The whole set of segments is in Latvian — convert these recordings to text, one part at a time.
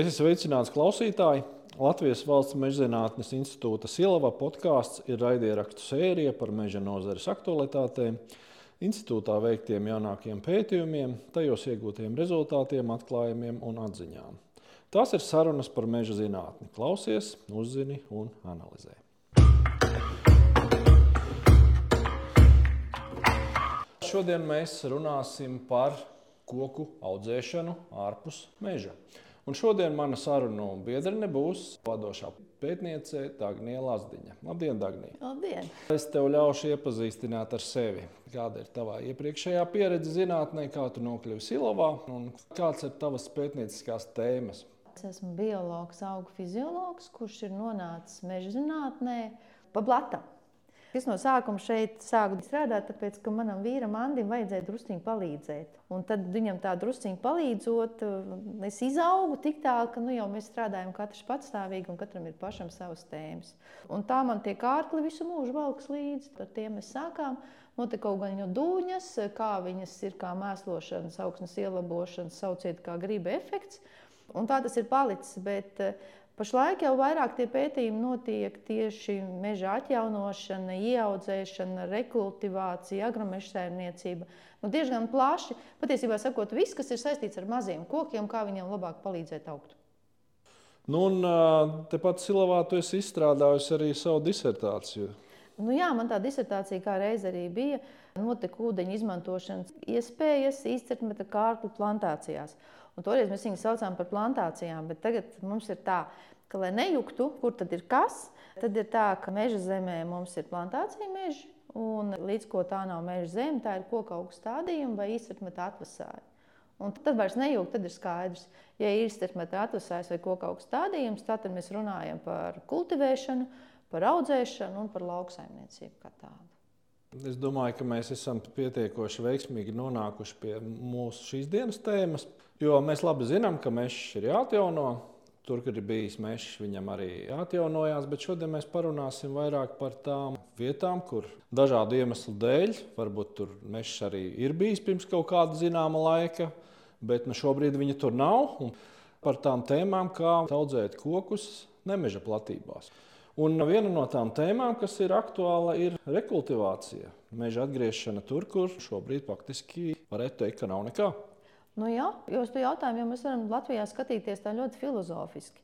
Es esmu sveicināts klausītāji. Latvijas Valsts meža zinātnes institūta Silava podkāsts ir raidierakstu sērija par meža nozares aktualitātēm, institūtā veiktiem jaunākiem pētījumiem, tajos iegūtiem rezultātiem, atklājumiem un atziņām. Tās ir sarunas par meža zinātni. Klausies, uzzini un analizē. Šodien mēs runāsim par koku audzēšanu ārpus meža. Un šodien mana sarunu biedrene būs vadošā pētniece Dānija Lazdiņa. Labdien, Dānija! Labdien! Es tev ļaušu iepazīstināt ar sevi. Kāda ir tava iepriekšējā pieredze zinātnē, kā tu nokļuvi Silovā un kādas ir tavas pētnieciskās tēmas? Es esmu biologs, augu fiziologs, kurš ir nonācis meža zinātnē pa blatam. Es no sākuma šeit sāku strādāt, tāpēc, ka manam vīram Andim vajadzēja drusciņi palīdzēt. Un tad viņam tā drusciņi palīdzot, es izaugu tik tālu, ka nu, jau mēs strādājam katrs patstāvīgi un katram ir pašam savas tēmas. Un tā man tie kārkli visu mūžu valks līdzi. Ar tiem mēs sākām. Notika kaut gan jau dūņas, kā viņas ir kā mēslošanas, augsnes ielabošanas, sauciet kā griba efekts. Un tā tas ir palicis. Bet, Pašlaik jau vairāk tie pētījumi notiek tieši meža atjaunošana, ieaudzēšana, rekultivācija, agromeža saimniecība. Nu, diezgan plaši, patiesībā sakot, viss, kas ir saistīts ar maziem kokiem, kā viņiem labāk palīdzēt augt. Nu, un tepat Silavā tu esi izstrādājusi arī savu disertāciju. Nu, jā, man tā disertācija kā reiz arī bija. Notika ūdeņa izmantošanas iespējas īstermiņa kārtu plantācijās. Un toreiz mēs viņus saucām par plantācijām, bet tagad mums ir tā, ka, lai nejuktu, kur tad ir kas, tad ir tā, ka meža zemē mums ir plantācija meži, un līdz ko tā nav meža zeme, tā ir koka augsts stādījuma vai īstermiņa atvasāja. Un tad vairs nejūgt, tad ir skaidrs, ja ir īstermiņa atvasājs vai koka augsts stādījums, tad mēs runājam par kultivēšanu, par audzēšanu un par lauksaimniecību kā tādu. Es domāju, ka mēs esam pietiekoši veiksmīgi nonākuši pie mūsu šīs dienas tēmas, jo mēs labi zinām, ka mežs ir jāatjauno. Tur, kur ir bijis mežs, viņam arī atjaunojās, bet šodien mēs parunāsim vairāk par tām vietām, kur dažādu iemeslu dēļ, varbūt tur mežs arī ir bijis pirms kaut kāda zināma laika, bet nu, šobrīd viņa tur nav. Un par tām tēmām, kā audzēt kokus nemeža platībās. Un viena no tām tēmām, kas ir aktuāla, ir rekultivācija. Meža atgriešana tur, kur šobrīd faktiski varētu teikt, ka nav nekā. Nu jā, jo uz to jautājumu jau mēs varam Latvijā skatīties ļoti filozofiski.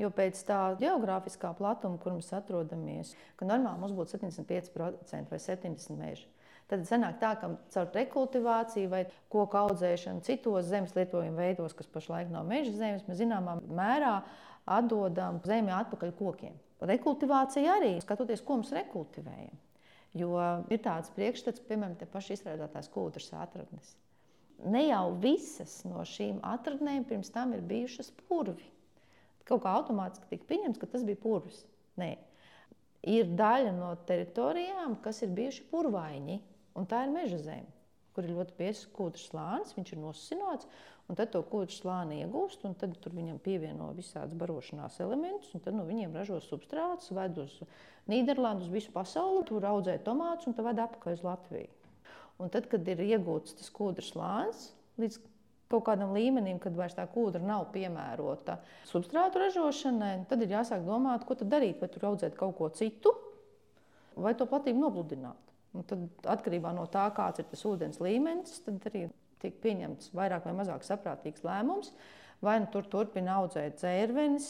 Jo pēc tā geogrāfiskā platuma, kur mēs atrodamies, ka normāli mums būtu 75% vai 70% meža. Tad sanāk tā, ka caur rekultivāciju vai koku audzēšanu citos zemes lietojuma veidos, kas pašlaik nav meža zemes, mēs zināmā mērā atdodam zemi atpakaļ kokiem. Rekultivācija arī skatoties, ko mēs rekultivējam. Jo ir tāds priekšstats, piemēram, te paši izstrādātās kūdras atradnes. Ne jau visas no šīm atradnēm pirms tam ir bijušas purvi. Kaut kā automātiski tika pieņemts, ka tas bija purvs. Nē. Ir daļa no teritorijām, kas ir bijuši purvaiņi, un tā ir meža zeme, kur ir ļoti biezs kūdras slānis, viņš ir nosinots, Un tad to kūģu slāni iegūst, un tad viņam pievieno visādus barošanās elementus, un tad no viņiem ražo substrātus, ved uz Nīderlandi, uz visu pasauli, tur audzē tomātus un tad ved atpakaļ uz Latviju. Un tad, kad ir iegūts tas kūdras slānis, līdz kaut kādam līmenim, kad vairs tā kūdra nav piemērota substrātu ražošanai, tad ir jāsāk domāt, ko darīt. Vai tur audzēt kaut ko citu, vai to platību nopludināt. Un tad atkarībā no tā, kāds ir tas ūdens līmenis, tad arī tiek pieņemts vairāk vai mazāk saprātīgs lēmums. Vai nu tur turpina audzēt dzērvenes,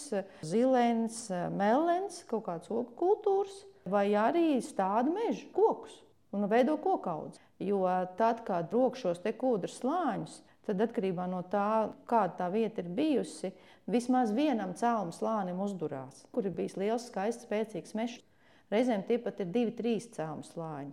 zilens, melens, kaut kādas ogu kultūras, vai arī stāda meža kokus un veido kokaudzi. Jo tad, kad rok šos te kūdras slāņus, tad atkarībā no tā, kāda tā vieta ir bijusi, vismaz vienam cēluma slānim uzdurās, kur ir bijis liels, skaists, spēcīgs mežs. Reizēm tie pat ir divi, trīs cēluma slāņi.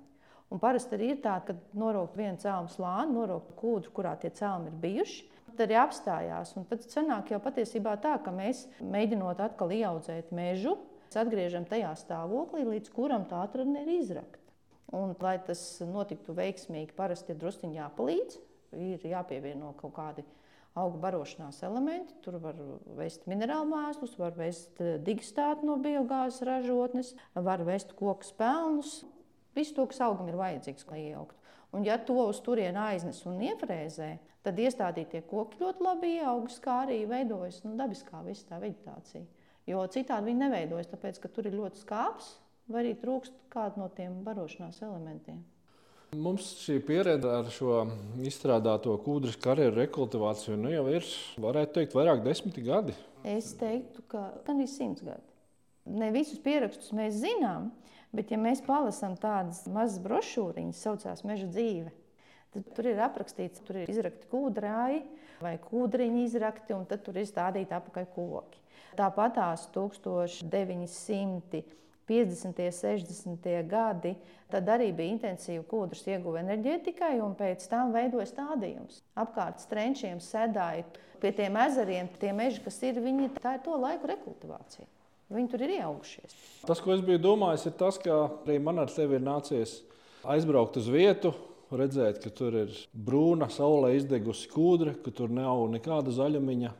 Un parasti arī ir tā, ka noraukt vienu cēlonu slāni, noraukt kūdru, kurā tie cēloni ir bijuši. Tad arī apstājās. Un tad sanāk jau patiesībā tā, ka mēs mēģinot atkal ieaudzēt mežu, atgriežam tajā stāvoklī, līdz kuram tā atradne ir izrakta. Un, lai tas notiktu veiksmīgi, parasti ir druskuļi jāpalīdz, ir jāpievieno kaut kādi augu barošanās elementi. Tur var vest minerālu mēslus, var vest digistātu no biogāzes ražotnes, var vest koku spēlnus. Visu to, kas augam ir vajadzīgs, lai ieaugtu. Un, ja to uz turieni aiznes un iefrēzē, tad iestādītie koki ļoti labi ieaugas, kā arī veidojas nu, dabiskā visa tā vegetācija. Jo citādi viņi neveidojas, tāpēc ka tur ir ļoti skāps vai arī trūkst kādu no tiem barošanās elementiem. Mums šī pieredze ar šo izstrādāto kūdras karjeru rekultivāciju nu jau ir, varētu teikt, vairāk desmiti gadi. Es teiktu, ka gan arī simts gadi. Ne visus pierakstus mēs zinām, bet ja mēs palasām tādas mazas brošūriņas, saucās Meža dzīve, tad tur ir aprakstīts, tur ir izrakti kūdrāji vai kūdriņi izrakti, un tad tur ir stādīti apakaļ koki. Tāpat tās 1900. 50. un 60. gadi, tad arī bija intensīva kūdras ieguve enerģētikai, un pēc tam veidoja stādījums. Apkārt strenčiem sēdāja pie tiem ezeriem, tie meži, kas ir, viņi, tā ir to laiku rekultivācija. Viņi tur ir ieaugušies. Tas, ko es biju domājis, ir tas, ka arī man ar tevi ir nācies aizbraukt uz vietu, redzēt, ka tur ir brūna, saulē izdegusi kūdra, ka tur nav nekāda zaļumiņa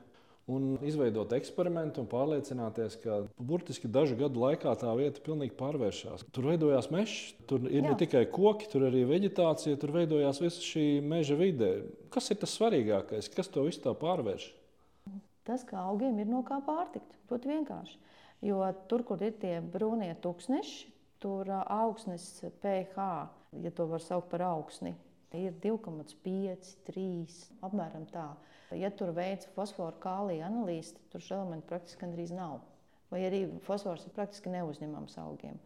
un izveidot eksperimentu un pārliecināties, ka burtiski dažu gadu laikā tā vieta pilnīgi pārvēršas. Tur veidojās mežs, tur ir Jā. ne tikai koki, tur arī vegetācija, tur veidojās visa šī meža vide. Kas ir tas svarīgākais, kas to visu tā pārvērš? Tas, ka augiem ir no kā pārtikt. Ļoti vienkārši. Jo tur, kur ir tie brūnie tūkstneši, tur augsnes pH, ja to var saukt par augsni, ir 2,5, 3 apmēram tā. Ja tur veids fosforu kālija analīzi, tad tur šo elementu praktiski gandrīz nav. Vai arī fosfors ir praktiski neuzņemams augiem.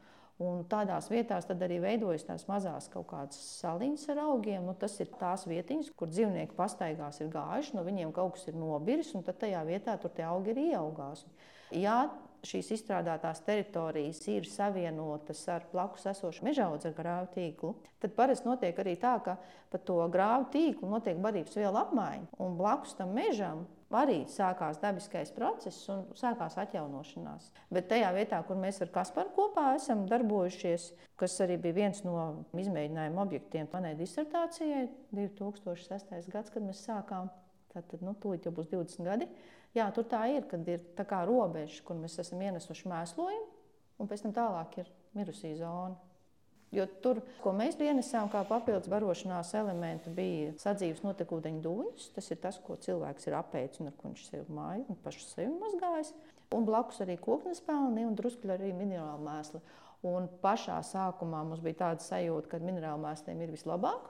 Un tādās vietās arī veidojas tās mazās kaut kādas saliņas ar augiem. Nu, tas ir tās vietiņas, kur dzīvnieki pastaigās ir gājuši, no viņiem kaut kas ir nobiris, un tad tajā vietā tur tie augi ir ieaugās. Ja šīs izstrādātās teritorijas ir savienotas ar blakus esošu mežaudzi ar grāvu tīklu, tad parasti notiek arī tā, ka pa to grāvu tīklu notiek barības vielu apmaiņa, un blakus tam mežam arī sākās dabiskais process un sākās atjaunošanās. Bet tajā vietā, kur mēs ar Kasparu kopā esam darbojušies, kas arī bija viens no izmēģinājuma objektiem manai disertācijai, 2006. gads, kad mēs sākām, tad nu, tūlīt jau būs 20 gadi. Jā, tur tā ir, kad ir tā kā robeža, kur mēs esam ienesuši mēslojumu, un pēc tam tālāk ir mirusī zona. Jo tur, ko mēs ienesām kā papildus barošanās elementu, bija sadzīves notekūdeņu dūņus. Tas ir tas, ko cilvēks ir apēdis un ar ko viņš sev māju un pašu sevi mazgājis. Un blakus arī koknes pelni un drusku arī minerāla mēsli. Un pašā sākumā mums bija tāda sajūta, ka minerāla mēsliem ir vislabāk,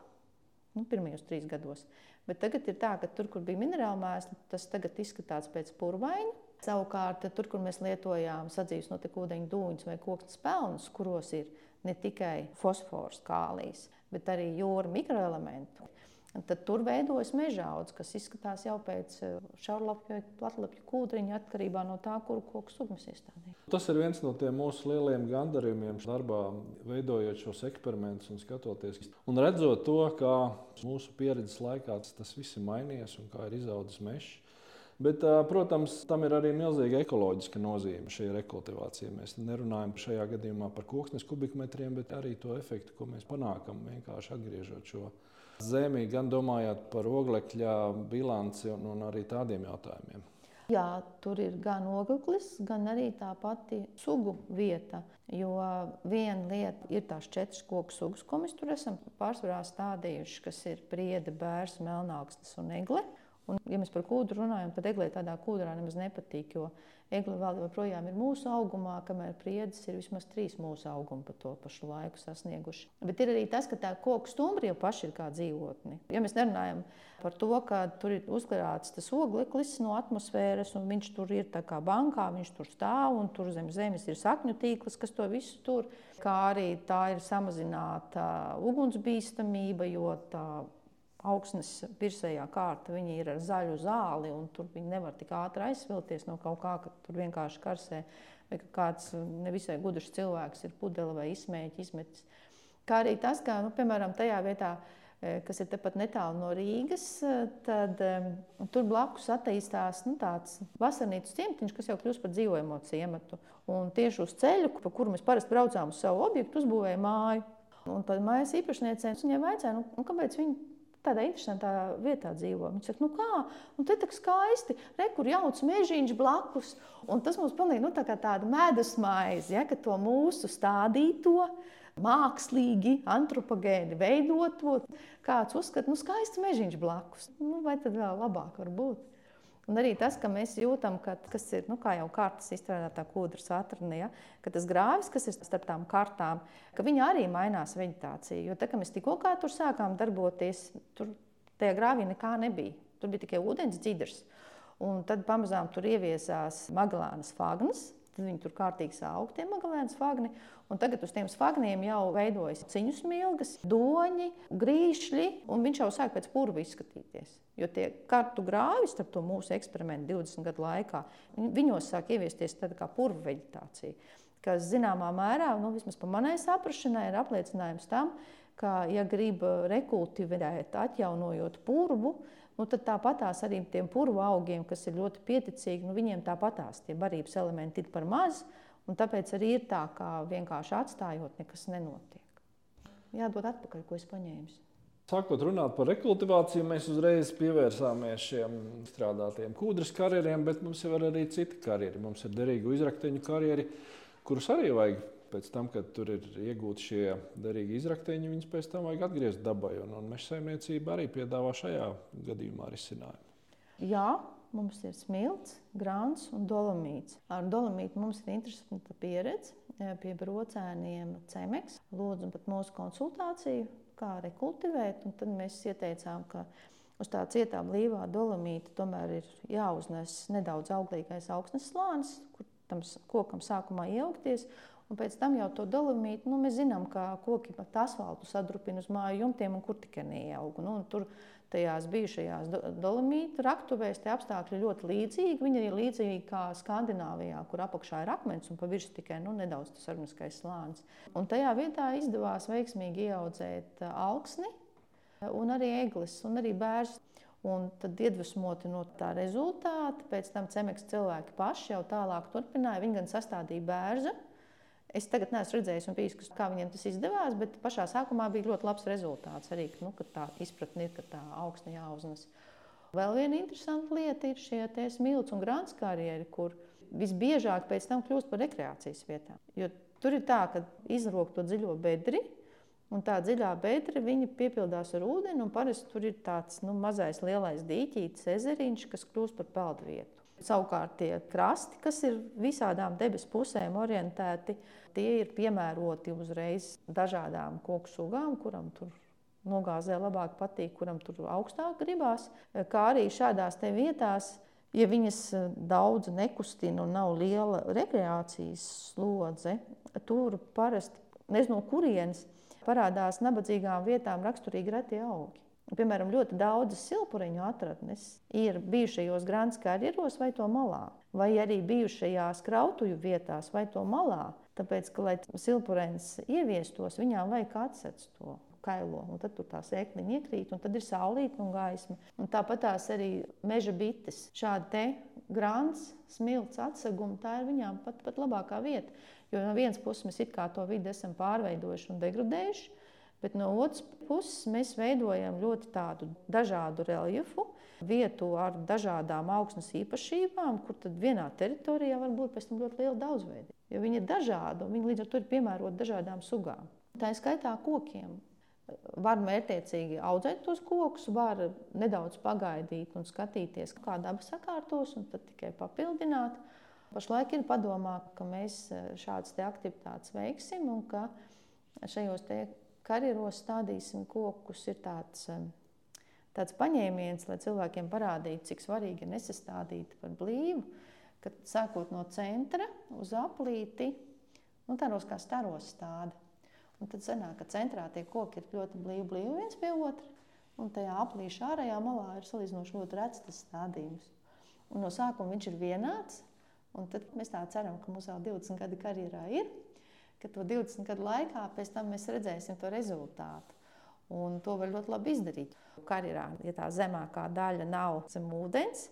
nu, pirmajos trīs gados. Bet tagad ir tā, ka tur, kur bija minerāla mēsla, tas tagad izskatās pēc purvaina. Savukārt, tur, kur mēs lietojām sadzīves notekūdeņu dūņus vai koksnes pelnus, kuros ir ne tikai fosfors, kālijs, bet arī jūra mikroelementu, Tad tur veidojas meža augs, kas izskatās jau pēc eh, šaurlapju vai platlapju kūdriņa atkarībā no tā, kuru koku sugu mēs iestādījām. Tas ir viens no tiem mūsu lielajiem gandarījumiem darbā, veidojot šos eksperimentus un skatoties. Un redzot to, kā mūsu pieredzes laikā tas viss ir mainījies un kā ir izaudzis mežs. Bet, protams, tam ir arī milzīga ekoloģiska nozīme šī rekultivācija. Mēs nerunājam šajā gadījumā par koksnes kubikmetriem, bet arī to efektu, ko mēs panākam vienkārši atgriežot šo zemi, gan domājot par oglekļa bilanci un, un arī tādiem jautājumiem. Jā, tur ir gan ogles, gan arī tā pati sugu vieta. Jo viena lieta ir tās četras koku sugas, ko mēs tur esam pārsvarā stādījuši, kas ir priede, bērs, melnāksnes un egle. Un, ja mēs par kūdru runājam, tad eglē tādā kūdrā nemaz nepatīk, jo egle vēl joprojām ir mūsu augumā, kamēr priedes ir vismaz trīs mūsu augumi pa to pašu laiku sasnieguši. Bet ir arī tas, ka tā koku stumbri jau paši ir kā dzīvotni. Ja mēs nerunājam par to, ka tur ir uzkrāts tas ogleklis no atmosfēras, un viņš tur ir kā bankā, viņš tur stāv, un tur zem zemes ir sakņu tīkls, kas to visu tur, kā arī tā ir samazināta ugunsbīstamība, jo tā augsnes virsējā kārta ir ar zaļu zāli, un tur viņi nevar tik ātri aizsvilties no kaut kā, ka tur vienkārši karsē, vai ka kāds nevisai gudrs cilvēks ir pudele vai izsmēķis, izmetis. Kā arī tas, ka, nu, piemēram, tajā vietā, e, kas ir tepat netālu no Rīgas, e, tad um, tur blakus attīstās nu, tāds vasarnīcas ciematiņš, kas jau kļūst par dzīvojamo ciematu. Un tieši uz ceļu, pa kuru mēs parasti braucām uz savu objektu, uzbūvēja māju. Un tad mājas īpašniecei viņai vajadzēja, nu, nu, kāpēc viņi tādā interesantā vietā dzīvo. Viņš saka, nu kā, nu te tak skaisti, re, kur jauts mežiņš blakus. Un tas mums pilnīgi nu, tā kā tāda medus maize, ja, ka to mūsu stādīto mākslīgi, antropogēni veidoto. Kāds uzskata, nu skaists mežiņš blakus. Nu, vai tad vēl labāk var būt? Un arī tas, ka mēs jūtam, ka tas ir nu, jau kārtas izstrādātā kūdras atrunē, ja, ka tas grāvis, kas ir starp tām kārtām, ka viņi arī mainās vegetācija. Jo tā, mēs tikko tur sākām darboties, tur tajā grāvī nekā nebija. Tur bija tikai ūdens dzidrs. Un tad pamazām tur ieviesās Magelānas fagnas, Tad viņi tur kārtīgi auga tie magalēnas fagni. Un tagad uz tiem fagniem jau veidojas ciņu smilgas, doņi, grīšļi, viņš jau sāk pēc purva izskatīties. Jo tie kartu grāvi starp to mūsu eksperimentu 20 gadu laikā, viņos sāk ieviesties tāda kā purva veģetācija. Kas zināmā mērā, nu, vismaz pa manai saprašanai, ir apliecinājums tam, ka, ja grib rekultivēt, atjaunojot purvu, nu, tad tāpatās arī tiem purvu augiem, kas ir ļoti pieticīgi, nu, viņiem tāpatās tie barības elementi ir par maz, tāpēc arī ir tā, ka vienkārši atstājot, nekas nenotiek. Jādod atpakaļ, ko es paņēmu. Sākot runāt par rekultivāciju, mēs uzreiz pievērsāmies šiem strādātiem kūdras karjeriem, bet mums ir arī citi karjeri. Mums ir derīgu izrakteņu karjeri, kurus arī vajag pēc tam, kad tur ir iegūti šie derīgi izrakteņi, viņus pēc tam vajag atgriezt dabai. Un, un meža saimniecība arī piedāvā šajā gadījumā risinājumu. Jā, mums ir smilts, grāns un dolomīts. Ar dolomītu mums ir interesanta pieredze eh, pie brocēniem cemeks. Lūdzu pat mūsu konsultāciju, kā rekultivēt. Un tad mēs ieteicām, ka uz tā cietā blīvā dolomīta tomēr ir jāuznes nedaudz auglīgais augsnes slānis, kur tam kokam sākumā ieaugties. Un pēc tam jau to dolomītu, nu, mēs zinām, ka koki pat asfaltu sadrupina uz māju jumtiem, un kur tikai neieaug. Nu, tur tajās bijušajās dolomītu raktuvēs tie apstākļi ļoti līdzīgi. Viņi ir līdzīgi kā Skandināvijā, kur apakšā ir akmens un pa virsmu tikai nu, nedaudz tas organiskais slānis. Un tajā vietā izdevās veiksmīgi ieaudzēt augsni un arī eglis un arī bērns. Un tad, iedvesmoti no tā rezultāta, pēc tam cemeks cilvēki paši jau tālāk turpināja. Viņi gan sastādīja bērnu, Es tagad neesmu redzējis, bijis, kā viņiem tas izdevās, bet pašā sākumā bija ļoti labs rezultāts. Arī nu, tā izpratne ir, ka tā augsta jāuznes. Vēl viena interesanta lieta ir šie smilts un grāns karjeri, kur visbiežāk pēc tam kļūst par rekreācijas vietām. Jo tur ir tā, ka izrok to dziļo bedri, un tā dziļā bedra piepildās ar ūdeni, un parasti tur ir tāds nu, mazais lielais dīķītis, ezeriņš, kas kļūst par peldvietu. Savukārt tie krasti, kas ir visādām debesu pusēm orientēti, tie ir piemēroti uzreiz dažādām koku sugām, kuram tur nogāzē labāk patīk, kuram tur augstāk gribās. Kā arī šādās vietās, ja viņas daudz nekustina un nav liela rekreācijas slodze, tur parasti nezinu, no kurienes parādās nabadzīgām vietām raksturīgi reti augi. Piemēram, ļoti daudzas silpureņu atradnes ir bijušajos grāmatas karjeros vai to malā, vai arī bijušajās krautuju vietās vai to malā. Tāpēc, ka, lai silpureņus ieviestos, viņām vajag atcelt to kailo, un tad tur tā sēkliņa iekrīt, un tad ir saulīte un gaisma. Un tāpat tās arī meža bites. Šādi te grāns, smilts, atsegumi, tā ir viņām pat, pat labākā vieta. Jo no vienas puses mēs it kā to vidi esam pārveidojuši un degradējuši, Bet no otras puses mēs veidojam ļoti tādu dažādu reljefu, vietu ar dažādām augsnes īpašībām, kur tad vienā teritorijā var būt pēc tam ļoti liela daudzveidība. Jo viņi ir dažādi un viņi līdz ar to ir piemēroti dažādām sugām. Tā ir skaitā kokiem. Var mērķiecīgi audzēt tos kokus, var nedaudz pagaidīt un skatīties, kā daba sakārtos, un tad tikai papildināt. Pašlaik ir padomā, ka mēs šādas aktivitātes veiksim un ka šajos karjeros stādīsim kokus, ir tāds, tāds paņēmiens, lai cilvēkiem parādītu, cik svarīgi ir nesastādīt par blīvu, kad sākot no centra uz aplīti, nu, tādos kā staros stādi. Un tad sanāk, ka centrā tie koki ir ļoti blīvi, blīvi viens pie otra, un tajā aplīša ārējā malā ir salīdzinoši ļoti rets tas stādījums. Un no sākuma viņš ir vienāds, un tad mēs tā ceram, ka mums vēl 20 gadi karjerā ir, ka to 20 gadu laikā pēc tam mēs redzēsim to rezultātu. Un to var ļoti labi izdarīt. Karjerā, ja tā zemākā daļa nav zem ūdens,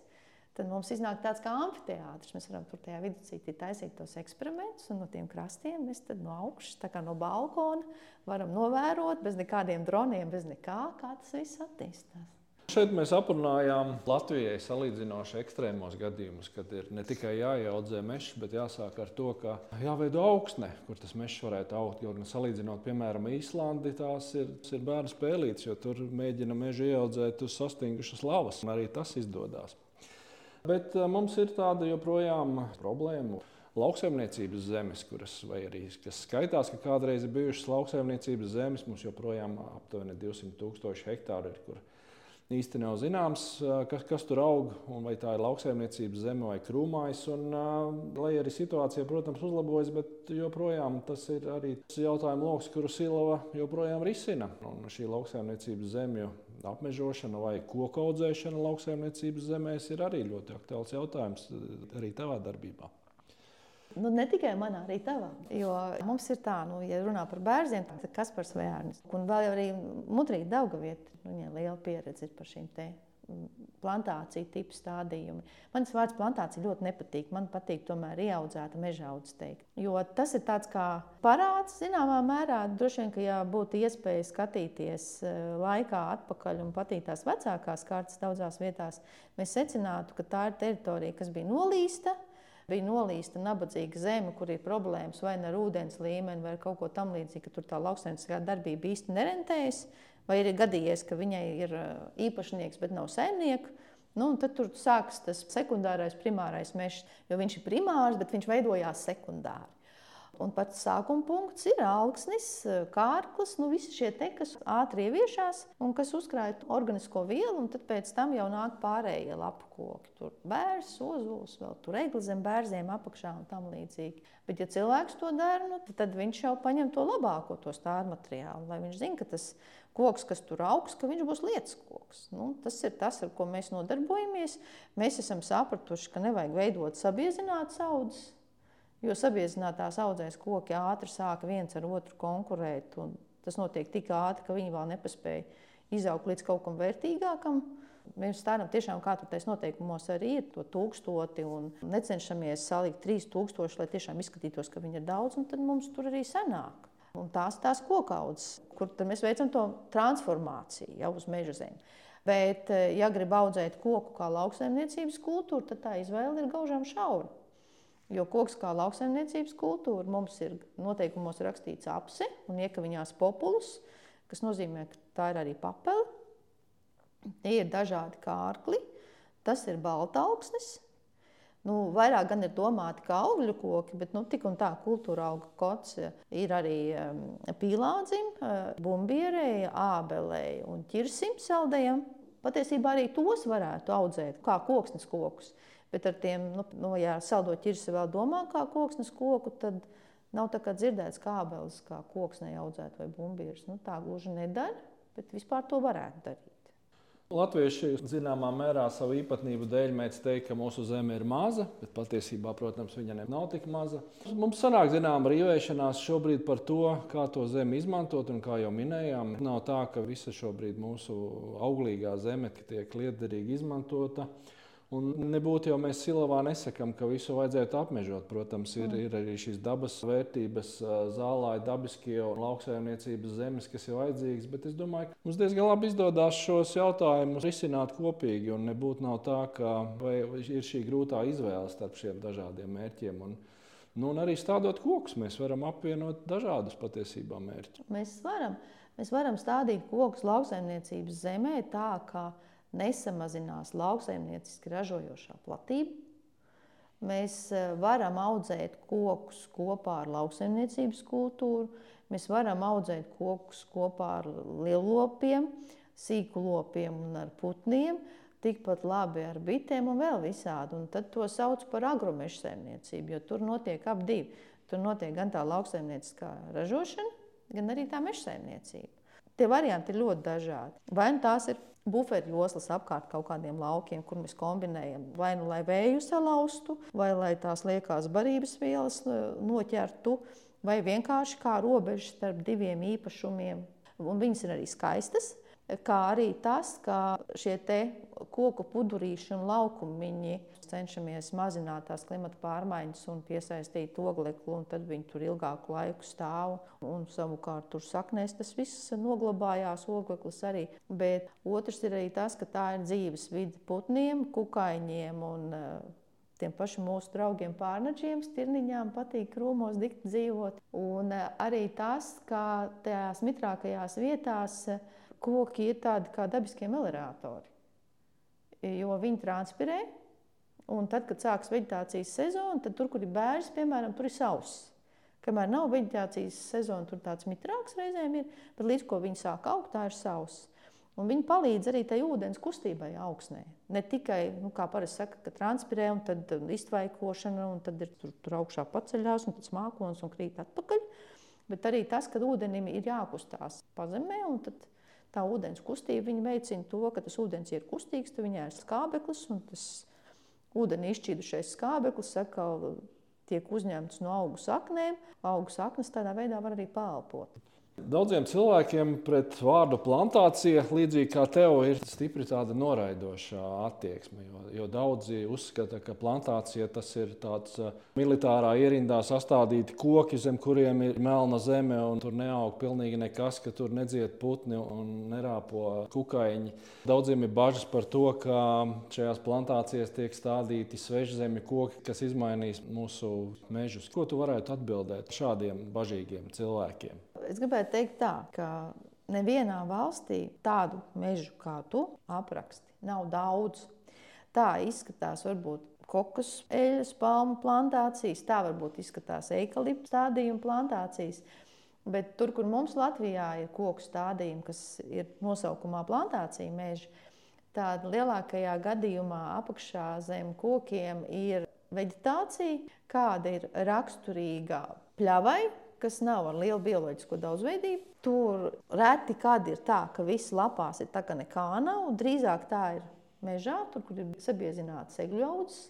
tad mums iznāk tāds kā amfiteātris. Mēs varam tur tajā viduscītī taisīt tos eksperimentus, un no tiem krastiem mēs no augšas, tā kā no balkona, varam novērot bez nekādiem droniem, bez nekā, kā tas viss attīstās. Šeit mēs aprunājām Latvijai salīdzinoši ekstrēmos gadījumus, kad ir ne tikai jāieaudzē mežs, bet jāsāk ar to, ka jāveido augsne, kur tas mežs varētu augt. Jo nu, salīdzinot, piemēram, Īslandi, tās ir, ir bērnu spēlītes, jo tur mēģina mežu ieaudzēt uz sastingušas lavas, arī tas izdodas. Bet eh, mums ir tāda joprojām problēma lauksaimniecības zemes, kuras, arī skaitās, ka kādreiz ir bijušas lauksaimniecības zemes, mums joprojām aptuveni 200 tūkstoši hektāru ir, kur īsti nav zināms, kas, kas tur aug, vai tā ir lauksaimniecības zeme vai krūmājs. Un, lai arī situācija, protams, uzlabojas, bet joprojām tas ir arī jautājums lokus, kuru Silava joprojām risina. Un šī lauksaimniecības zemju apmežošana vai koku audzēšana lauksaimniecības zemēs ir arī ļoti aktuāls jautājums arī tavā darbībā. Nu, ne tikai manā, arī tavā. Jo mums ir tā, nu, ja runā par bērniem, tad kas par svērnis. Un vēl arī mudrīgi Daugavieta, viņai liela pieredze ir par šīm te mm, plantāciju tipu stādījumi. Man tas vārds plantācija ļoti nepatīk. Man patīk tomēr ieaudzēta meža audzes. Jo tas ir tāds kā parāds, zināmā mērā. Droši vien, ka ja būtu iespēja skatīties eh, laikā atpakaļ un patīt tās vecākās kārtas daudzās vietās, mēs secinātu, ka tā ir teritorija, kas bija nolīsta bija nolīsta nabadzīga zeme, kur ir problēmas vai ar ūdens līmeni, vai kaut ko tamlīdzīgu, ka tur tā lauksaimnieciskā darbība īsti nerentējas, vai ir gadījies, ka viņai ir īpašnieks, bet nav saimnieks. Nu, tad tur sākas tas sekundārais, primārais mežs, jo viņš ir primārs, bet viņš veidojās sekundāri. Un pats sākuma punkts ir augsnis, kārklis, nu visi šie te, kas ātri ieviešās un kas uzkrāja organisko vielu, un tad pēc tam jau nāk pārējie lapu koki. Tur bērns, ozols, vēl tur egli zem bērziem apakšā un tam līdzīgi. Bet ja cilvēks to dara, nu, tad viņš jau paņem to labāko, to stāru materiālu, lai viņš zina, ka tas koks, kas tur augs, ka viņš būs lietas koks. Nu, tas ir tas, ar ko mēs nodarbojamies. Mēs esam sapratuši, ka nevajag veidot sabiezinātas audzes Jo sabiezinātās audzēs koki ātri sāka viens ar otru konkurēt. Tas notiek tik ātri, ka viņi vēl nepaspēja izaugt līdz kaut kam vērtīgākam. Mēs stādām tiešām, kā tur tais noteikumos arī ir to tūkstoti un necenšamies salikt trīs tūkstoši, lai tiešām izskatītos, ka viņi ir daudz, un tad mums tur arī sanāk. Un tās tās kokaudzes, kur mēs veicam to transformāciju jau uz meža zemi. Bet, eh, ja grib audzēt koku kā lauksaimniecības kultūru, tad tā izvēle ir gaužām šaura. Jo koks kā lauksaimniecības kultūra mums ir noteikumos rakstīts apse un iekaviņās populus, kas nozīmē, ka tā ir arī papele. Tie ir dažādi kārkli, tas ir baltaugsnes. Nu, vairāk gan ir domāti kā augļu koki, bet nu, tik un tā kultūra auga kots ir arī um, pīlādzim, uh, bumbierei, ābelei un ķirsim saldējam. Patiesībā arī tos varētu audzēt kā koksnes kokus. Bet ar tiem, nu, nu, ja saldo ķirsi vēl domā kā koksnes koku, tad nav tā kā dzirdēts kābeles, kā koksnē audzēt vai bumbīrs. Nu, tā gluži nedara, bet vispār to varētu darīt. Latvieši zināmā mērā savu īpatnību dēļ mēdz teikt, ka mūsu zeme ir maza, bet patiesībā, protams, viņa nav tik maza. Mums sanāk zināma rīvēšanās šobrīd par to, kā to zemi izmantot, un kā jau minējām, nav tā, ka visa šobrīd mūsu auglīgā zeme tiek liederīgi izmantota. Un nebūtu jau mēs silavā nesakām, ka visu vajadzētu apmežot. Protams, ir, ir arī šīs dabas vērtības, zālāji, dabiskie un lauksaimniecības zemes, kas ir vajadzīgas. Bet es domāju, ka mums diezgan labi izdodas šos jautājumus risināt kopīgi. Un nebūtu tā, ka ir šī grūtā izvēle starp šiem dažādiem mērķiem. Un, nu, un arī stādot kokus, mēs varam apvienot dažādus patiesībā mērķus. Mēs varam, mēs varam stādīt kokus lauksaimniecības zemē tā, ka nesamazinās lauksaimnieciski ražojošā platība. Mēs e, varam audzēt kokus kopā ar lauksaimniecības kultūru, mēs varam audzēt kokus kopā ar lielopiem, sīku lopiem un ar putniem, tikpat labi ar bitēm un vēl visādi. Un tad to sauc par agromeža saimniecību, jo tur notiek ap divi. Tur notiek gan tā lauksaimnieciskā ražošana, gan arī tā meža saimniecība. Tie varianti ir ļoti dažādi. Vai nu tās ir buferu joslas apkārt kaut kādiem laukiem, kur mēs kombinējam vai nu lai vēju salaustu, vai lai tās liekās barības vielas e, noķertu, vai vienkārši kā robeža starp diviem īpašumiem. Un viņas ir arī skaistas. Kā arī tas, ka šie koku pudurīši un laukumiņi cenšamies mazināt tās klimata pārmaiņas un piesaistīt oglekli, un tad viņi tur ilgāku laiku stāv. Un savukārt tur saknēs tas viss noglabājās, ogleklis arī. Bet otrs ir arī tas, ka tā ir dzīves vide putniem, kukaiņiem un uh, tiem pašiem mūsu draugiem, pārnaģiem, stirniņām patīk krūmos dzīvot. Un eh, arī tas, ka tajās mitrākajās vietās eh, koki ir tādi kā dabiskie meleratori. Jo viņi transpirē, un tad, kad sākas vegetācijas sezona, tad tur, kur ir bērns, piemēram, tur ir sauss. Kamēr nav vegetācijas sezona, tur tāds mitrāks reizēm ir, bet līdz ko viņi sāk augt, tā ir sauss. Un viņi palīdz arī tai ūdens kustībai augsnē. Ne tikai, nu, kā parasti saka, ka transpirē un tad iztvaikošana, un tad ir tur, tur augšā paceļās, un tad smākons un krīt atpakaļ, bet arī tas, ka ūdenim ir jākustās pazemē, un tad tā ūdens kustība veicina to, ka tas ūdens ir kustīgs, tad viņā ir skābeklis, un tas ūdeni izšķīdušais skābeklis atkal tiek uzņemts no augu saknēm. Augu saknes tādā veidā var arī pālpot. Daudziem cilvēkiem pret vārdu plantācija, līdzīgi kā tev, ir stipri tāda noraidoša attieksme. Jo, jo daudzi uzskata, ka plantācija tas ir tāds uh, militārā ierindā sastādīti koki, zem kuriem ir melna zeme, un tur neaug pilnīgi nekas, ka tur nedzied putni un nerāpo kukaiņi. Daudziem ir bažas par to, ka šajās plantācijās tiek stādīti svežzemju koki, kas izmainīs mūsu mežus. Ko tu varētu atbildēt šādiem bažīgiem cilvēkiem? Es gribētu teikt, tā, ka nevienā valstī tādu mežu kā tu apraksti nav daudz. Tā izskatās varbūt kokus, eļļas, palmu plantācijas, tā varbūt izskatās eikaliptu stādījuma plantācijas. Bet tur, kur mums Latvijā ir koku stādījumi, kas ir nosaukumā plantācija meža, tad lielākajā gadījumā apakšā zem kokiem ir vegetācija, kāda ir raksturīga pļavai, kas nav ar lielu bioloģisko daudzveidību. Tur reti kad ir tā, ka viss lapās ir tā, ka nekā nav. Drīzāk tā ir mežā, tur, kur ir sabiezināts egļu audzes.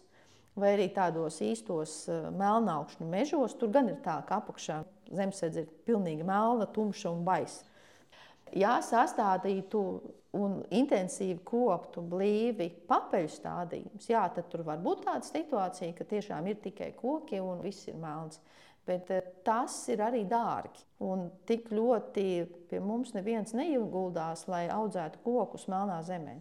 Vai arī tādos īstos eh, melnākšņu mežos, tur gan ir tā, ka apakšā zemesēdz ir pilnīgi melna, tumša un baisa. Ja sastādītu un intensīvi koptu blīvi papeļu stādījumus, jā, tad tur var būt tāda situācija, ka tiešām ir tikai koki un viss ir melns. Bet eh, tas ir arī dārgi. Un tik ļoti pie mums neviens neieguldās, lai audzētu kokus melnā zemē.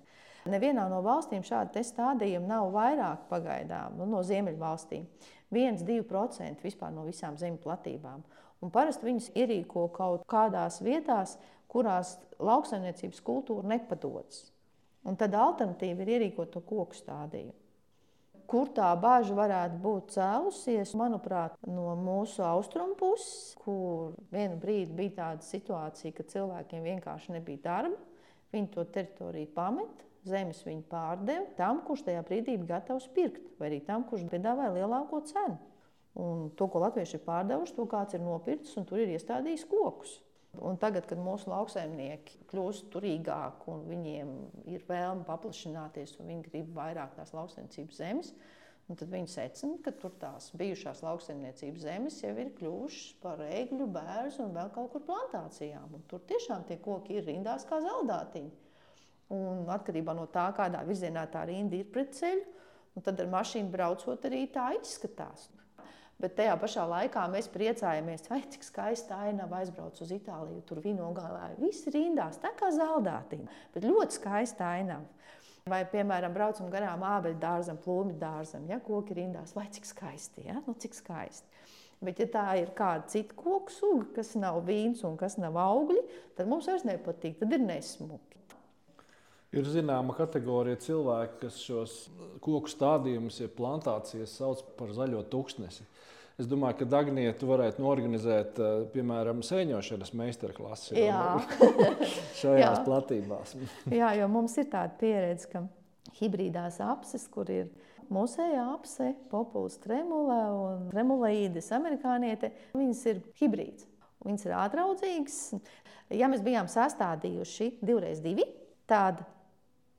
Nevienā no valstīm šādi stādījumi nav vairāk pagaidām, nu, no ziemeļvalstīm. 1-2% vispār no visām zemes platībām. Un parasti viņus ierīko kaut kādās vietās, kurās lauksaimniecības kultūra nepadodas. Un tad alternatīva ir ierīkot to koku stādījumu. Kur tā bāža varētu būt cēlusies? Manuprāt, no mūsu austrumu puses, kur vienu brīdi bija tāda situācija, ka cilvēkiem vienkārši nebija darba. Viņi to teritoriju pameta, zemes viņi pārdeva tam, kurš tajā brīdī bija gatavs pirkt, vai arī tam, kurš piedāvāja lielāko cenu. Un to, ko latvieši ir pārdevuši, to kāds ir nopircis un tur ir iestādījis kokus. Un tagad, kad mūsu lauksaimnieki kļūst turīgāki un viņiem ir vēlme paplašināties, un viņi grib vairāk tās lauksaimniecības zemes, tad viņi secina, ka tur tās bijušās lauksaimniecības zemes jau ir kļuvušas par egļu, bērnu un vēl kaut kur plantācijām. Un tur tiešām tie koki ir rindās kā zeldātiņi. Un atkarībā no tā, kādā virzienā tā rinda ir pret ceļu, tad ar mašīnu braucot arī tā izskatās. Bet tajā pašā laikā mēs priecājamies, vai cik skaista ainava aizbrauc uz Itāliju. Tur vīno galā viss rindās, tā kā zeltātiņa, bet ļoti skaista ainava. Vai, piemēram, braucam garām ābeļu dārzam, plūmi dārzam, ja koki rindās, vai cik skaisti, ja? nu, cik skaisti. Bet, ja tā ir kāda cita koku suga, kas nav vīns un kas nav augļi, tad mums vairs nepatīk, tad ir nesmuki. Ir zināma kategorija cilvēku, kas šos koku stādījumus, ja plantācijas sauc par zaļo tūkstnesi. Es domāju, ka Dāngnija tu varētu norganizēt, eh, piemēram, sēņošanas meistarklases šajās Jā. platībās. Jā, jo mums ir tāda pieredze, ka hibrīdās apses, kur ir mūsējā apse, populis tremulē un tremulīdes amerikāniete, viņas ir hibrīds. Viņas ir ātraudzīgas. Ja mēs bijām sastādījuši divreiz divi, tad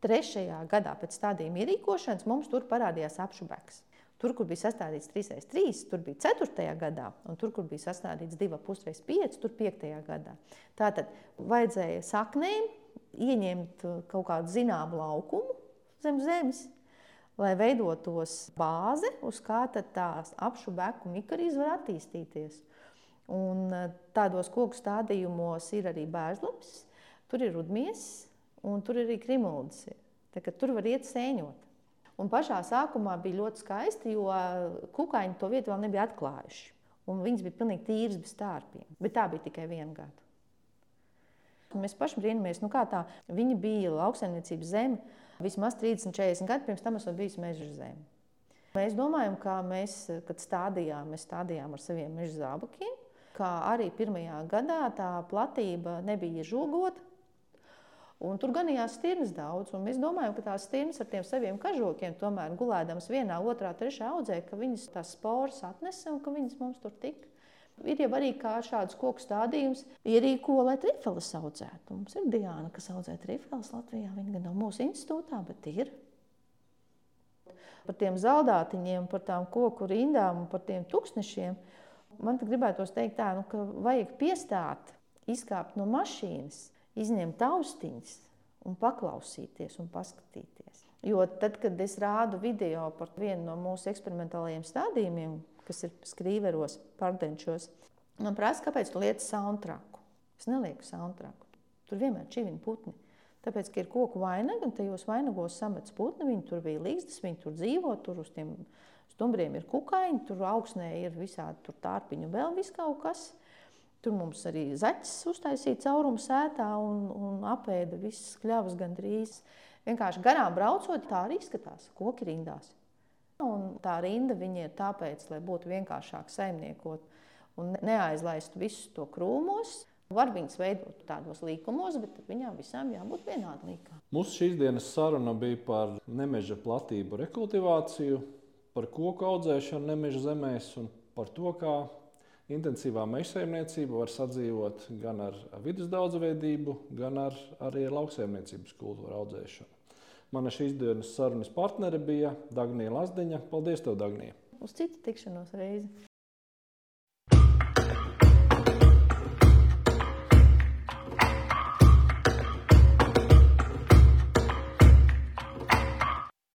trešajā gadā pēc tādiem ierīkošanas mums tur parādījās apšubeks. Tur, kur bija sastādīts 3x3, tur bija 4. gadā, un tur, kur bija sastādīts 2,5x5, tur 5. gadā. Tātad vajadzēja saknēm ieņemt kaut kādu zināmu laukumu zem zemes, lai veidotos bāze, uz kā tās apšu beku mikrorīze var attīstīties. Un tādos koku stādījumos ir arī bērnslapis, tur ir rudmies un tur ir arī krimulds. Tur var iet sēņot. Un pašā sākumā bija ļoti skaisti, jo kukaiņi to vietu vēl nebija atklājuši. Un viņas bija pilnīgi tīras bez stārpiem. Bet tā bija tikai viena gada. Mēs paši brīnamies, nu kā tā, viņa bija lauksaimniecības zeme vismaz 30, 40 gadu pirms tam esmu bijusi meža zeme. Mēs domājam, ka mēs, kad stādījām, mēs stādījām ar saviem meža zābakiem, kā arī pirmajā gadā tā platība nebija žogota. Un tur ganījās stirnas daudz, un mēs domājam, ka tās stirnas ar tiem saviem kažokiem, tomēr gulēdamas vienā, otrā, trešā audzē, ka viņas tās sporas atnesa un ka viņas mums tur tika. Ir jau arī šāds koku stādījums, ierīko, lai trifeles audzētu. Mums ir Diana, kas audzē trifeles Latvijā. Viņa gan nav mūsu institūtā, bet ir. Par tiem zaldātiņiem, par tām koku rindām un par tiem tūkstošiem. Man gribētos teikt, tā, nu, ka vajag piestāt, izkāpt no mašīnas, izņemt austiņas un paklausīties un paskatīties. Jo tad, kad es rādu video par vienu no mūsu eksperimentālajiem stādījumiem, kas ir skrīveros, pārdenčos. Man prasa, kāpēc tu lieti soundtraku. Es nelieku soundtraku. Tur vienmēr ir čivini putni. Tāpēc, ka ir koku vainaga, un tajos vainagos samets putni, viņi tur bija līgstas, viņi tur dzīvo, tur uz tiem stumbriem ir kukaiņi, tur augsnē ir visādi tur tārpiņu un vēl vis kaut kas. Tur mums arī zaķis uztaisīja caurumu sētā un, un apēda visas kļavas gandrīz. Vienkārši garām braucot, tā arī izskatās koki rindās. Un tā rinda ir tāpēc, lai būtu vienkāršāk saimniekot un neaizlaistu visus to krūmos. Var viņas veidot tādos līkumos, bet viņām visām jābūt vienādām līkām. Mūsu šīs dienas saruna bija par nemeža platību rekultivāciju, par koku audzēšanu nemeža zemēs un par to, kā intensīvā meža saimniecība var sadzīvot gan ar vidus daudzveidību, gan ar, arī ar lauksaimniecības kultūru audzēšanu. Mana šīs dienas sarunas partnere bija Dagnija Lazdiņa. Paldies, tev, Dagnija! Uz citu tikšanos reizi!